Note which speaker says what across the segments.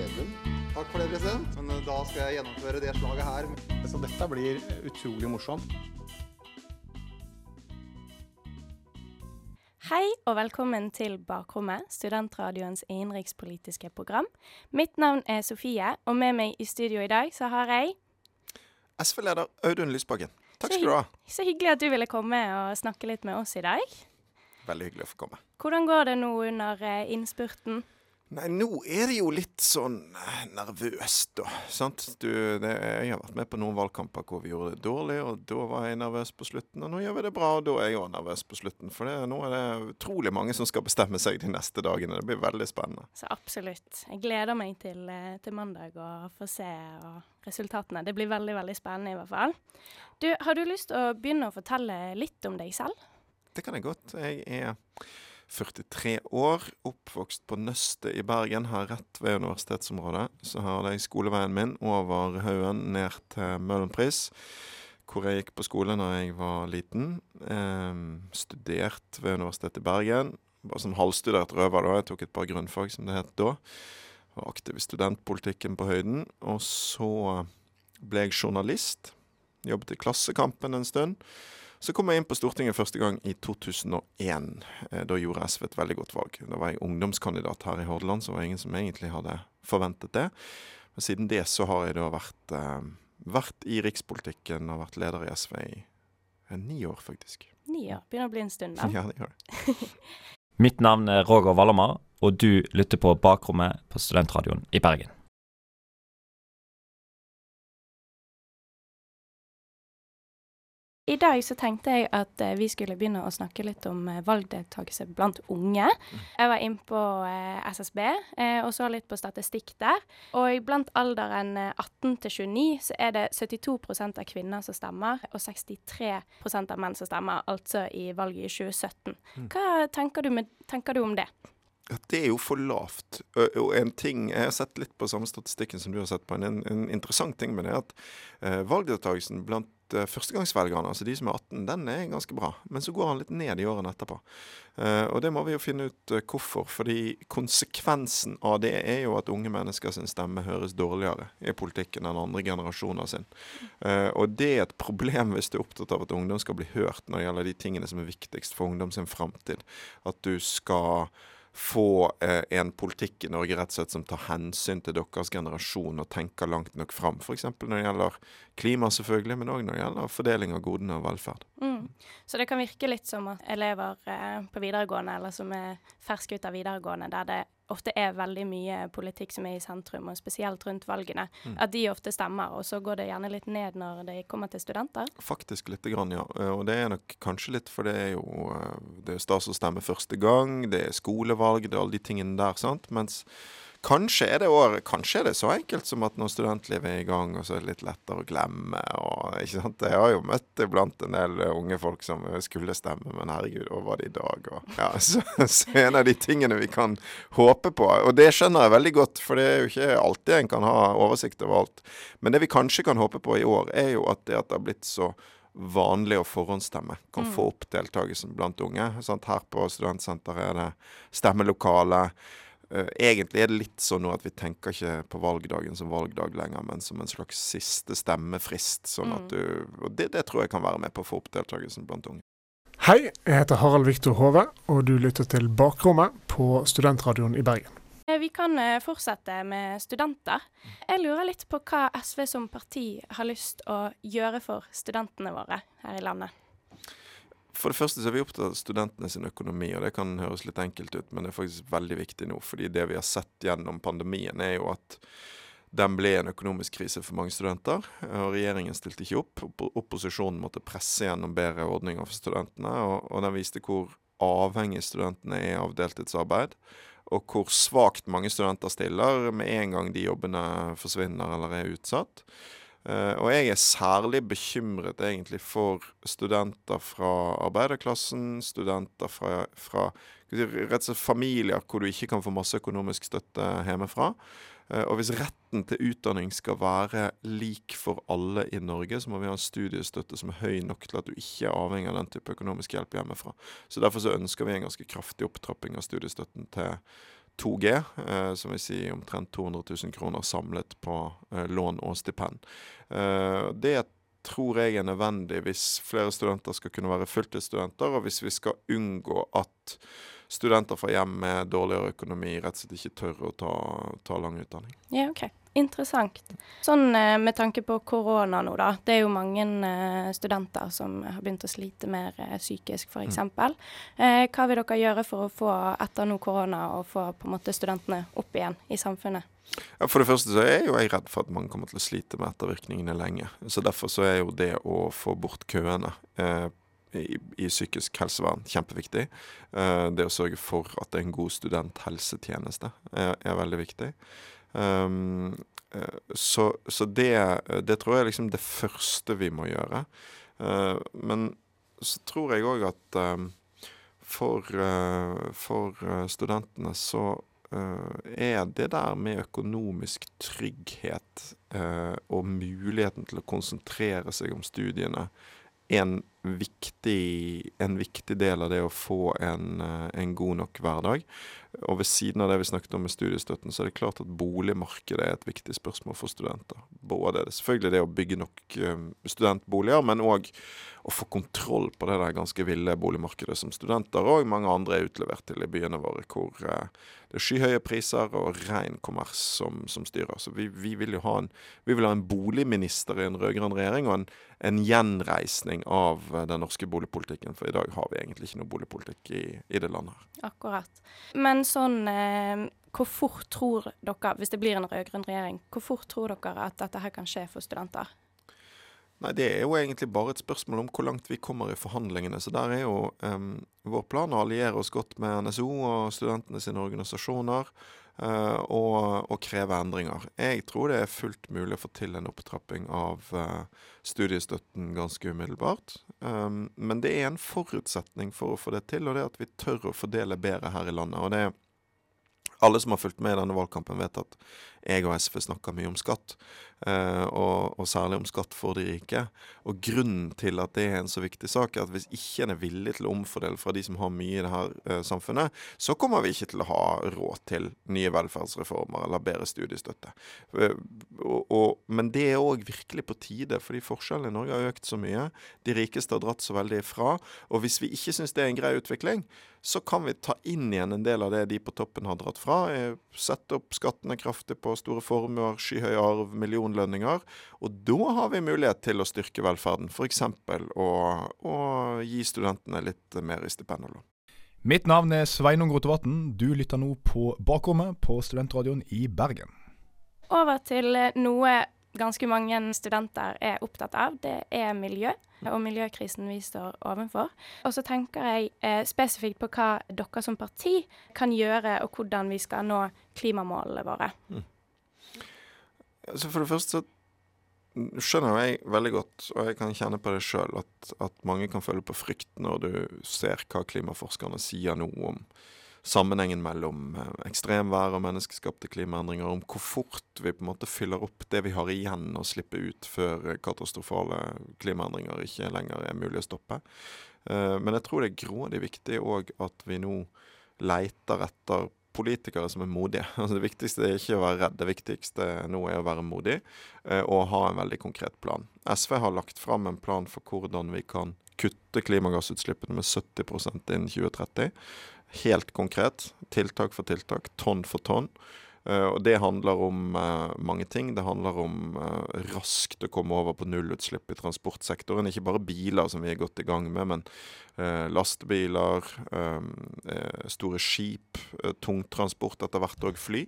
Speaker 1: Vedum.
Speaker 2: Takk for det, president. Men eh, da skal jeg gjennomføre det slaget her. Så dette blir utrolig morsomt.
Speaker 3: Hei og velkommen til Bakrommet, studentradioens innenrikspolitiske program. Mitt navn er Sofie, og med meg i studio i dag så har jeg
Speaker 4: SV-leder Audun Lysbakken. Takk skal du ha.
Speaker 3: Så hyggelig at du ville komme og snakke litt med oss i dag.
Speaker 4: Veldig hyggelig å få komme.
Speaker 3: Hvordan går det nå under eh, innspurten?
Speaker 4: Nei, nå er det jo litt sånn eh, nervøst, da. Sant? Du, det, jeg har vært med på noen valgkamper hvor vi gjorde det dårlig, og da var jeg nervøs på slutten. Og nå gjør vi det bra, og da er jeg òg nervøs på slutten. For det, nå er det utrolig mange som skal bestemme seg de neste dagene. Det blir veldig spennende.
Speaker 3: Så absolutt. Jeg gleder meg til, eh, til mandag og få se og resultatene. Det blir veldig, veldig spennende i hvert fall. Du, har du lyst til å begynne å fortelle litt om deg selv?
Speaker 4: Det kan jeg godt. Jeg er 43 år, oppvokst på Nøstet i Bergen, her rett ved universitetsområdet. Så hadde jeg skoleveien min over haugen ned til Møhlenpris, hvor jeg gikk på skole da jeg var liten. Eh, studert ved Universitetet i Bergen. Bare sånn halvstudert røver, da. Jeg tok et par grunnfag, som det het da. Var aktiv i studentpolitikken på høyden. Og så ble jeg journalist. Jobbet i Klassekampen en stund. Så kom jeg inn på Stortinget første gang i 2001. Eh, Da gjorde SV et veldig godt valg. Da var jeg ungdomskandidat her i Hordaland, så var det ingen som egentlig hadde forventet det. Men siden det så har jeg da vært, eh, vært i rikspolitikken og vært leder i SV i eh, ni år, faktisk.
Speaker 3: Ni år. Begynner å bli en stund, da.
Speaker 4: Ja, det gjør det.
Speaker 5: Mitt navn er Roger Vallamar, og du lytter på Bakrommet på Studentradioen i Bergen.
Speaker 3: I dag så tenkte jeg at eh, vi skulle begynne å snakke litt om eh, valgdeltakelse blant unge. Jeg var inne på eh, SSB og så litt på statistikk der. Og blant alderen eh, 18 til 29 så er det 72% av kvinner som stemmer, og 63% av menn som stemmer, altså i valget i 2017. Hva tenker du, med, tenker du om det?
Speaker 4: Det er jo for lavt. Og en ting, Jeg har sett litt på samme statistikken som du har sett på. En, en interessant ting med det er at eh, valgdeltakelsen blant eh, førstegangsvelgerne, altså de som er 18, den er ganske bra. Men så går han litt ned i årene etterpå. Eh, og det må vi jo finne ut eh, hvorfor. Fordi konsekvensen av det er jo at unge mennesker sin stemme høres dårligere i politikken enn andre generasjoner sin. Eh, og det er et problem hvis du er opptatt av at ungdom skal bli hørt når det gjelder de tingene som er viktigst for ungdom sin framtid. At du skal få eh, en politikk i Norge rett og slett som tar hensyn til deres generasjon og tenker langt nok fram. F.eks. når det gjelder klima, selvfølgelig, men òg når det gjelder fordeling av godene og velferd.
Speaker 3: Mm. Så det kan virke litt som at elever eh, på videregående, eller som er ferske ut av videregående, der det ofte er veldig mye politikk som er i sentrum, og spesielt rundt valgene, at de ofte stemmer, og så går det gjerne litt ned når de kommer til studenter.
Speaker 4: Faktisk lite grann, ja. Eh, Og det er nok kanskje litt for det er jo eh, Det er stas å stemme første gang, det er skolevalg, det er alle de tingene der, sant. Mens kanskje er det år, kanskje er det så enkelt som at når studentlivet er i gang, og så er det litt lettere å glemme og ikke sant. Jeg har jo møtt iblant en del unge folk som skulle stemme, men herregud, hva var det i dag? Og, ja, så, så en av de tingene vi kan håpe på, og det skjønner jeg veldig godt, for det er jo ikke alltid en kan ha oversikt over alt. Men det vi kanskje kan håpe på i år, er jo at det at det har blitt så vanlig å forhåndsstemme kan få opp deltakelsen blant unge. Sant? Her på studentsenteret er det stemmelokale. Eh, egentlig er det litt sånn nå at vi tenker ikke på valgdagen som valgdag lenger, men som en slags siste stemmefrist. Sånn at du, og det, det tror jeg kan være med på å få opp deltakelsen blant unge.
Speaker 6: Hei, jeg heter Harald Viktor Hove, og du lytter til Bakrommet på Studentradioen i Bergen.
Speaker 3: Eh, Vi kan eh, fortsette med studenter. Jeg lurer litt på hva SV som parti har lyst å gjøre for studentene våre her i landet.
Speaker 4: For det første så er vi opptatt av studentene sin økonomi, og det kan høres litt enkelt ut, men det er faktisk veldig viktig nå. fordi det vi har sett gjennom pandemien, er jo at den ble en økonomisk krise for mange studenter. og Regjeringen stilte ikke opp. Opposisjonen måtte presse gjennom bedre ordninger for studentene, og, og den viste hvor avhengig studentene er av deltidsarbeid. og hvor svakt mange studenter stiller med en gang de jobbene forsvinner eller er utsatt. Uh, og jeg er særlig bekymret egentlig for studenter fra arbeiderklassen, studenter fra, fra rett og slett familier hvor du ikke kan få masse økonomisk støtte hjemmefra. Uh, og hvis retten til utdanning skal være lik for alle i Norge, så må vi ha en studiestøtte som er høy nok til at du ikke er avhengig av den type økonomisk hjelp hjemmefra. Så derfor så ønsker vi en ganske kraftig opptrapping av studiestøtten til 2G, eh, som vil si omtrent 200 000 kroner samlet på eh, lån og stipend. Eh, det tror jeg er nødvendig hvis flere studenter skal kunne være fulltidsstudenter, og hvis vi skal unngå at studenter fra hjem med dårligere økonomi rett og slett ikke tør å ta, ta lang utdanning.
Speaker 3: Ja, ok. Interessant. Sånn eh, med tanke på korona nå, da. Det er jo mange eh, studenter som har begynt å slite mer eh, psykisk, f.eks. Mm. Hva vil dere gjøre for å få, etter nå korona, og få på en måte studentene opp igjen i samfunnet?
Speaker 4: Ja, for det første så er jo jeg redd for at mange kommer til å slite med ettervirkningene lenge. Så derfor så er jo det å få bort køene eh, i, i, psykisk helsevern kjempeviktig. Eh, det å sørge for at det er en god studenthelsetjeneste er, er veldig viktig. Um, så, så det, det, tror jeg er liksom det første vi må gjøre. Uh, men så tror jeg òg at um, for, uh, for, studentene så uh, er det der med økonomisk trygghet og muligheten til å konsentrere seg om studiene en viktig, en viktig del av det å få en, en god nok hverdag. Og ved siden av det vi snakket om med studiestøtten, så er det klart at boligmarkedet er et viktig spørsmål for studenter. Både det, selvfølgelig det å bygge nok um, studentboliger, men òg å få kontroll på det der ganske ville boligmarkedet som studenter og mange andre er utlevert til i byene våre, hvor uh, det er skyhøye priser og ren kommers som, som, styrer. Så vi, vi, vil jo ha en, vi vil ha en boligminister i en rød-grønn regjering, og en, en, gjenreisning av uh, den norske boligpolitikken. For i dag har vi egentlig ikke noe boligpolitikk i, i det landet her.
Speaker 3: Akkurat. Men sånn eh, Hvor fort tror dere, hvis det blir en rød-grønn regjering, hvor fort tror dere at dette her kan skje for studenter?
Speaker 4: Nei, Det er jo egentlig bare et spørsmål om hvor langt vi kommer i forhandlingene. Så der er jo um, vår plan å alliere oss godt med NSO og studentene sine organisasjoner. Uh, og, og, kreve endringer. Jeg tror det er fullt mulig å få til en opptrapping av uh, studiestøtten ganske umiddelbart. Um, men det er en forutsetning for å få det til, og det er at vi tør å fordele bedre her i landet. og det er alle som har fulgt med i denne valgkampen, vet at jeg og SV snakker mye om skatt. Uh, og, og, særlig om skatt for de rike. Og grunnen til at det er en så viktig sak, er at hvis ikke en er villig til å omfordele fra de som har mye i det her eh, samfunnet, så kommer vi ikke til å ha råd til nye velferdsreformer eller bedre studiestøtte. Uh, og, og, men det er òg virkelig på tide, fordi forskjellene i Norge har økt så mye. De rikeste har dratt så veldig ifra. Og hvis vi ikke syns det er en grei utvikling, så kan vi ta inn igjen en del av det de på toppen har dratt fra. Sette opp skattene kraftig på store formuer, skyhøy arv, millionlønninger. Og da har vi mulighet til å styrke velferden, f.eks. Å, å gi studentene litt mer i stipend og lån.
Speaker 7: Mitt navn er Sveinung Rotevatn. Du lytter nå på Bakrommet på Studentradioen i Bergen.
Speaker 3: Over til noe ganske mange studenter er opptatt av. Det er miljø og miljøkrisen vi står overfor. Og så tenker jeg eh, spesifikt på hva dere som parti kan gjøre, og hvordan vi skal nå klimamålene våre. Mm.
Speaker 4: Altså for det første så skjønner jeg veldig godt, og jeg kan kjenne på det sjøl, at, at, mange kan føle på frykt når du ser hva klimaforskerne sier nå om sammenhengen mellom eh, ekstremvær og menneskeskapte klimaendringer, om hvor fort vi på en måte fyller opp det vi har igjen å slippe ut før katastrofale klimaendringer ikke lenger er mulig å stoppe. Eh, men jeg tror det er grådig viktig òg at vi nå leiter etter politikere som er modige. Altså det viktigste er ikke å være redd, det viktigste nå er å være modig eh, og ha en veldig konkret plan. SV har lagt fram en plan for hvordan vi kan kutte klimagassutslippene med 70% innen 2030 helt konkret, tiltak for tiltak, tonn for tonn. Uh, og Det handler om uh, mange ting. Det handler om uh, raskt å komme over på nullutslipp i transportsektoren. Ikke bare biler, som vi er godt i gang med, men lastebiler, store skip, tungtransport, etter hvert òg fly.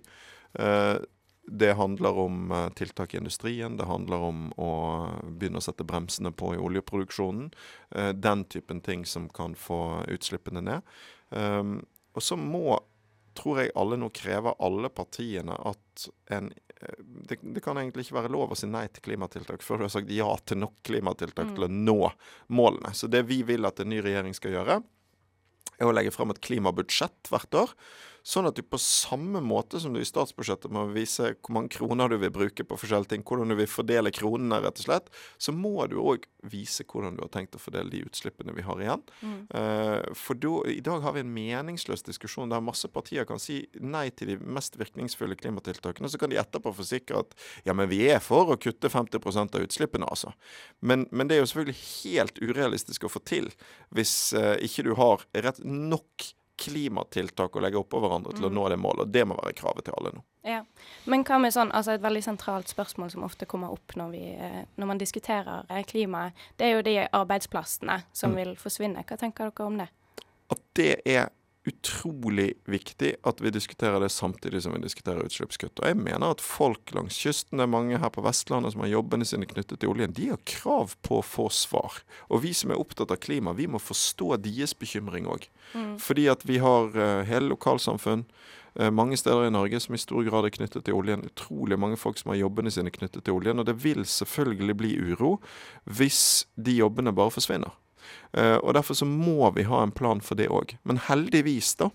Speaker 4: Det handler om tiltak i industrien, det handler om å begynne å sette bremsene på i oljeproduksjonen. Den typen ting som kan få utslippene ned. Og så må tror jeg alle nå krever, alle partiene, at en eh, det, det, kan egentlig ikke være lov å si nei til klimatiltak før du har sagt ja til nok klimatiltak mm. til å nå målene. Så det vi vil at en ny regjering skal gjøre, er å legge frem et klimabudsjett hvert år Sånn at du på samme måte som du i statsbudsjettet må vise hvor mange kroner du vil bruke på forskjellige ting, hvordan du vil fordele kronene, rett og slett, så må du òg vise hvordan du har tenkt å fordele de utslippene vi har igjen. Mm. Uh, for då, i dag har vi en meningsløs diskusjon der masse partier kan si nei til de mest virkningsfulle klimatiltakene. Så kan de etterpå forsikre at ja, men vi er for å kutte 50% av utslippene, altså. Men, men, det er jo selvfølgelig helt urealistisk å få til hvis uh, ikke du har rett nok klimatiltak å legge oppå hverandre til mm. å nå det målet. Og det må være kravet til alle nå.
Speaker 3: Ja. Men hva med sånn, altså et veldig sentralt spørsmål som ofte kommer opp når, vi, eh, når man diskuterer eh, klimaet, det er jo de arbeidsplassene som mm. vil forsvinne. Hva tenker dere om det?
Speaker 4: At det er utrolig viktig at vi diskuterer det samtidig som vi diskuterer utslippskutt. Og jeg mener at folk langs kysten, det er mange her på Vestlandet som har jobbene sine knyttet til oljen, de har krav på å få svar. Og vi som er opptatt av klima, vi må forstå deres bekymring òg. Mm. Fordi at vi har uh, hele lokalsamfunn uh, mange steder i Norge som i stor grad er knyttet til oljen. Utrolig mange folk som har jobbene sine knyttet til oljen. Og det vil selvfølgelig bli uro hvis de jobbene bare forsvinner. Uh, og Derfor så må vi ha en plan for det òg. Men heldigvis, da,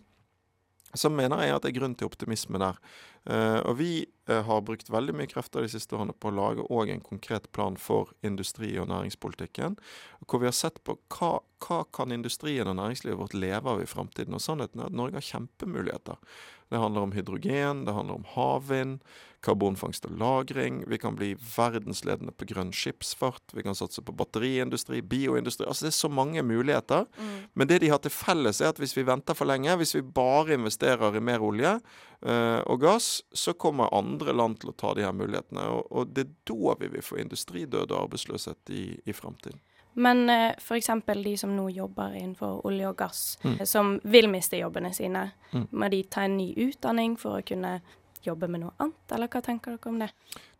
Speaker 4: så mener jeg at det er grunn til optimisme der. Uh, og vi uh, har brukt veldig mye krefter de siste årene på å lage òg en konkret plan for industri- og næringspolitikken. Hvor vi har sett på hva, hva kan industrien og næringslivet vårt leve av i framtiden. Og sannheten er at Norge har kjempemuligheter. Det handler om hydrogen, det handler om havvind, karbonfangst og -lagring. Vi kan bli verdensledende på grønn skipsfart. Vi kan satse på batteriindustri, bioindustri. Altså Det er så mange muligheter. Mm. Men det de har til felles, er at hvis vi venter for lenge, hvis vi bare investerer i mer olje og gass, så kommer andre land til å ta de her mulighetene. Og, og det er da vi vil få industridød og arbeidsløshet i, i framtiden.
Speaker 3: Men uh, f.eks. de som nå jobber innenfor olje og gass, mm. som vil miste jobbene sine, mm. må de ta en ny utdanning for å kunne jobbe med noe annet, eller hva tenker dere om det?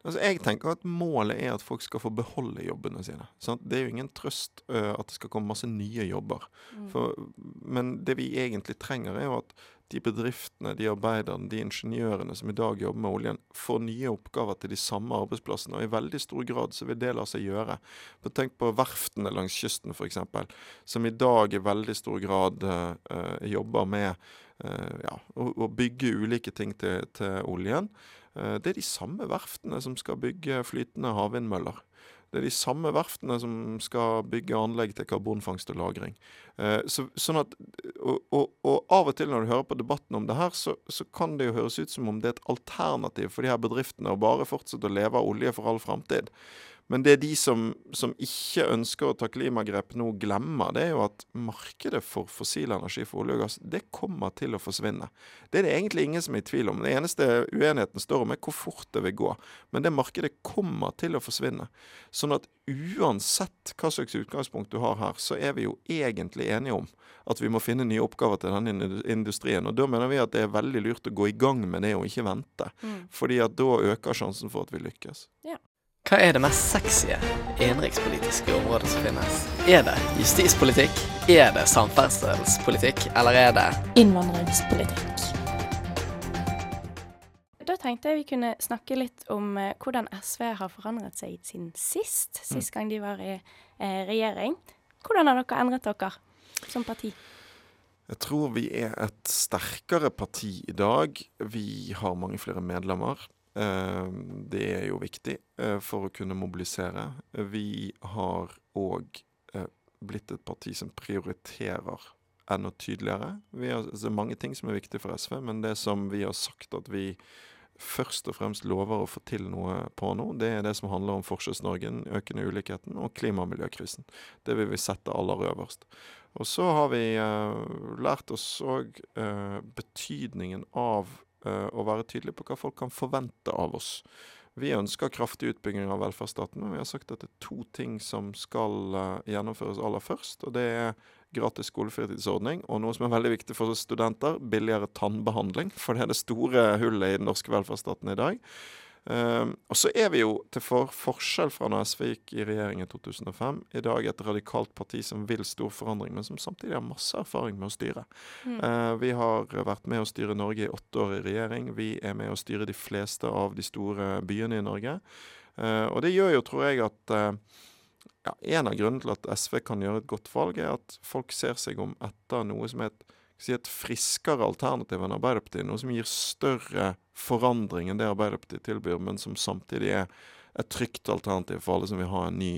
Speaker 4: Altså, jeg tenker at Målet er at folk skal få beholde jobbene sine. Sant? Det er jo ingen trøst uh, at det skal komme masse nye jobber. Mm. For, men det vi egentlig trenger, er jo at de bedriftene, de arbeiderne, de ingeniørene som i dag jobber med oljen, får nye oppgaver til de samme arbeidsplassene. Og i veldig stor grad så vil det la seg gjøre. For tenk på verftene langs kysten f.eks., som i dag i veldig stor grad uh, jobber med ja, å, å, bygge ulike ting til, til oljen. Uh, det er de samme verftene som skal bygge flytende havvindmøller. Det er de samme verftene som skal bygge anlegg til karbonfangst og -lagring. Eh, så, sånn at, og, og, og, av og til når du hører på debatten om det her, så, så, kan det jo høres ut som om det er et alternativ for de her bedriftene å bare fortsette å leve av olje for all framtid. Men det de som, som, ikke ønsker å ta klimagrep nå, glemmer, det er jo at markedet for fossil energi for olje og gass, det kommer til å forsvinne. Det er det egentlig ingen som er i tvil om. Det eneste uenigheten står om, er hvor fort det vil gå. Men det markedet kommer til å forsvinne. Sånn at uansett hva slags utgangspunkt du har her, så er vi jo egentlig enige om at vi må finne nye oppgaver til denne industrien. Og da mener vi at det er veldig lurt å gå i gang med det og ikke vente. Mm. Fordi at da øker sjansen for at vi lykkes.
Speaker 8: Ja. Hva er det mest sexy innenrikspolitiske området som finnes? Er det justispolitikk? Er det samferdselspolitikk? Eller er det
Speaker 3: Innvandringspolitikk. Da tenkte jeg vi kunne snakke litt om eh, hvordan SV har forandret seg siden sist. Sist gang de var i eh, regjering. Hvordan har dere endret dere som parti?
Speaker 4: Jeg tror vi er et sterkere parti i dag. Vi har mange flere medlemmer. Eh, det er jo viktig eh, for å kunne mobilisere. Vi har òg eh, blitt et parti som prioriterer enda tydeligere. Vi har altså, mange ting som er viktig for SV, men det som vi har sagt at vi først og fremst lover å få til noe på nå, det er det som handler om Forskjells-Norge, økende ulikheten og klima- og miljøkrisen. Det vil vi sette aller øverst. Og så har vi uh, lært oss òg uh, betydningen av og være tydelige på hva folk kan forvente av oss. Vi ønsker kraftig utbygging av velferdsstaten, men vi har sagt at det er to ting som skal uh, gjennomføres aller først. og Det er gratis skolefritidsordning, og noe som er veldig viktig for studenter, billigere tannbehandling. For det er det store hullet i den norske velferdsstaten i dag. Um, og så er vi jo, til for forskjell fra når SV gikk i regjering i 2005, i dag et radikalt parti som vil stor forandring, men som samtidig har masse erfaring med å styre.
Speaker 9: Mm.
Speaker 4: Uh, vi har vært med å styre Norge i åtte år i regjering. Vi er med å styre de fleste av de store byene i Norge. Uh, og det gjør jo, tror jeg, at uh, ja, En av grunnene til at SV kan gjøre et godt valg, er at folk ser seg om etter noe som er et si et friskere alternativ enn Arbeiderpartiet. Noe som gir større forandring enn det Arbeiderpartiet tilbyr, men som samtidig er et trygt alternativ for alle som vil ha en ny,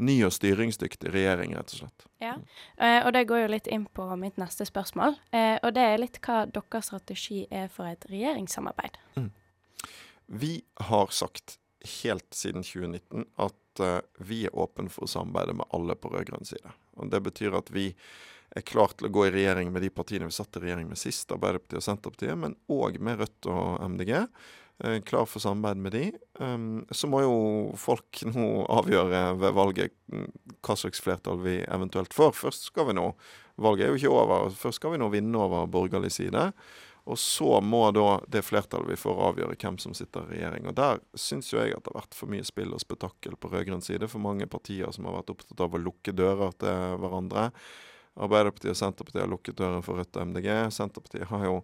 Speaker 4: ny og styringsdyktig regjering, rett og slett.
Speaker 3: Ja, eh, og det går jo litt inn på mitt neste spørsmål. Eh, og det er litt hva deres strategi er for et regjeringssamarbeid.
Speaker 4: Mm. Vi har sagt helt siden 2019 at uh, vi er åpne for å samarbeide med alle på rød-grønn side. Og Det betyr at vi er klar til å gå i regjering med de partiene vi satt i regjering med sist, Arbeiderpartiet og Senterpartiet, men òg med Rødt og MDG. Eh, klar for samarbeid med de. Um, så må jo folk nå avgjøre ved valget mm, hva slags flertall vi eventuelt får. Først skal vi nå Valget er jo ikke over. Først skal vi nå vinne over borgerlig side. Og så må da det flertallet vi får, avgjøre hvem som sitter i regjering. Og der syns jo jeg at det har vært for mye spill og spetakkel på rød-grønn side. For mange partier som har vært opptatt av å lukke dører til hverandre. Arbeiderpartiet og Senterpartiet har lukket døren for Rødt og MDG. Senterpartiet har jo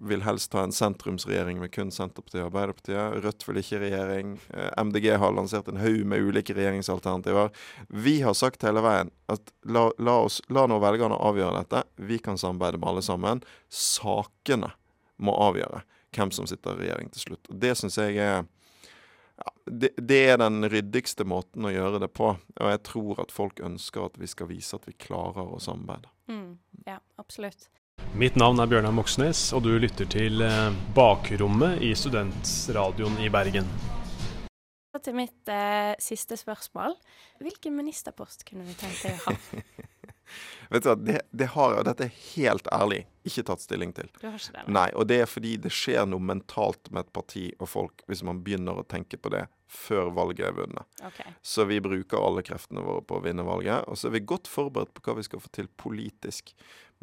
Speaker 4: vil helst ha en sentrumsregjering med kun Senterpartiet og Arbeiderpartiet. Rødt vil ikke regjering. MDG har lansert en haug med ulike regjeringsalternativer. Vi har sagt hele veien at la, la, oss, la nå velgerne avgjøre dette. Vi kan samarbeide med alle sammen. Sakene må avgjøre hvem som sitter i regjering til slutt. Og Det syns jeg er ja, det, det, er den ryddigste måten å gjøre det på. Og jeg tror at folk ønsker at vi skal vise at vi klarer å samarbeide.
Speaker 3: Mm, ja, absolutt.
Speaker 9: Mitt navn er Bjørnar Moxnes, og du lytter til Bakrommet i Studentradioen i Bergen.
Speaker 3: Så til mitt eh, siste spørsmål. Hvilken ministerpost kunne du tenkt deg å ha?
Speaker 4: Vet du hva, det, det har jeg, dette er helt ærlig ikke tatt stilling til.
Speaker 3: Du har ikke det?
Speaker 4: Nei, og det er fordi det skjer noe mentalt med et parti og folk hvis man begynner å tenke på det før valget er vunnet.
Speaker 3: Okay.
Speaker 4: Så vi bruker alle kreftene våre på å vinne valget. Og så er vi godt forberedt på hva vi skal få til politisk.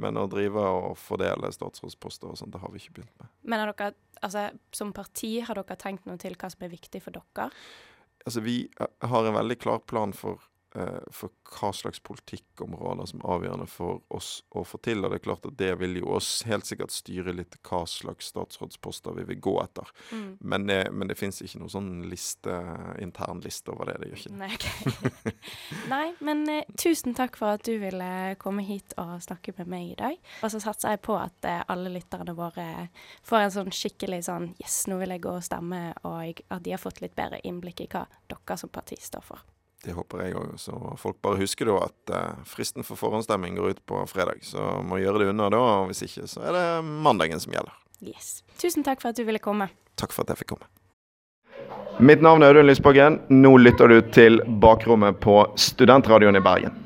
Speaker 4: Men å drive og fordele statsrådsposter og sånt, det har vi ikke begynt med.
Speaker 3: Men har dere, altså, som parti, har dere tenkt noe til hva som er viktig for dere?
Speaker 4: Altså, vi har en veldig klar plan for for hva slags politikkområder som er avgjørende for oss å få til. Og det er klart at det vil jo oss helt sikkert styre litt hva slags statsrådsposter vi vil gå etter. Mm. Men, det, men det fins ikke noen sånn liste, intern liste over det. Det gjør ikke.
Speaker 3: Nei, okay. Nei men eh, tusen takk for at du ville komme hit og snakke med meg i dag. Og så satser jeg på at eh, alle lytterne våre får en sånn skikkelig sånn Yes, nå vil jeg gå og stemme, og at de har fått litt bedre innblikk i hva dere som parti står for.
Speaker 4: Det håper jeg òg. Så folk bare husker da at uh, fristen for forhåndsstemming går ut på fredag. Så må gjøre det unna da, og hvis ikke så er det mandagen som gjelder.
Speaker 3: Yes. Tusen takk for at du ville komme.
Speaker 4: Takk for at jeg fikk komme. Mitt navn er Audun Lysbakken. Nå lytter du til Bakrommet på Studentradioen i Bergen.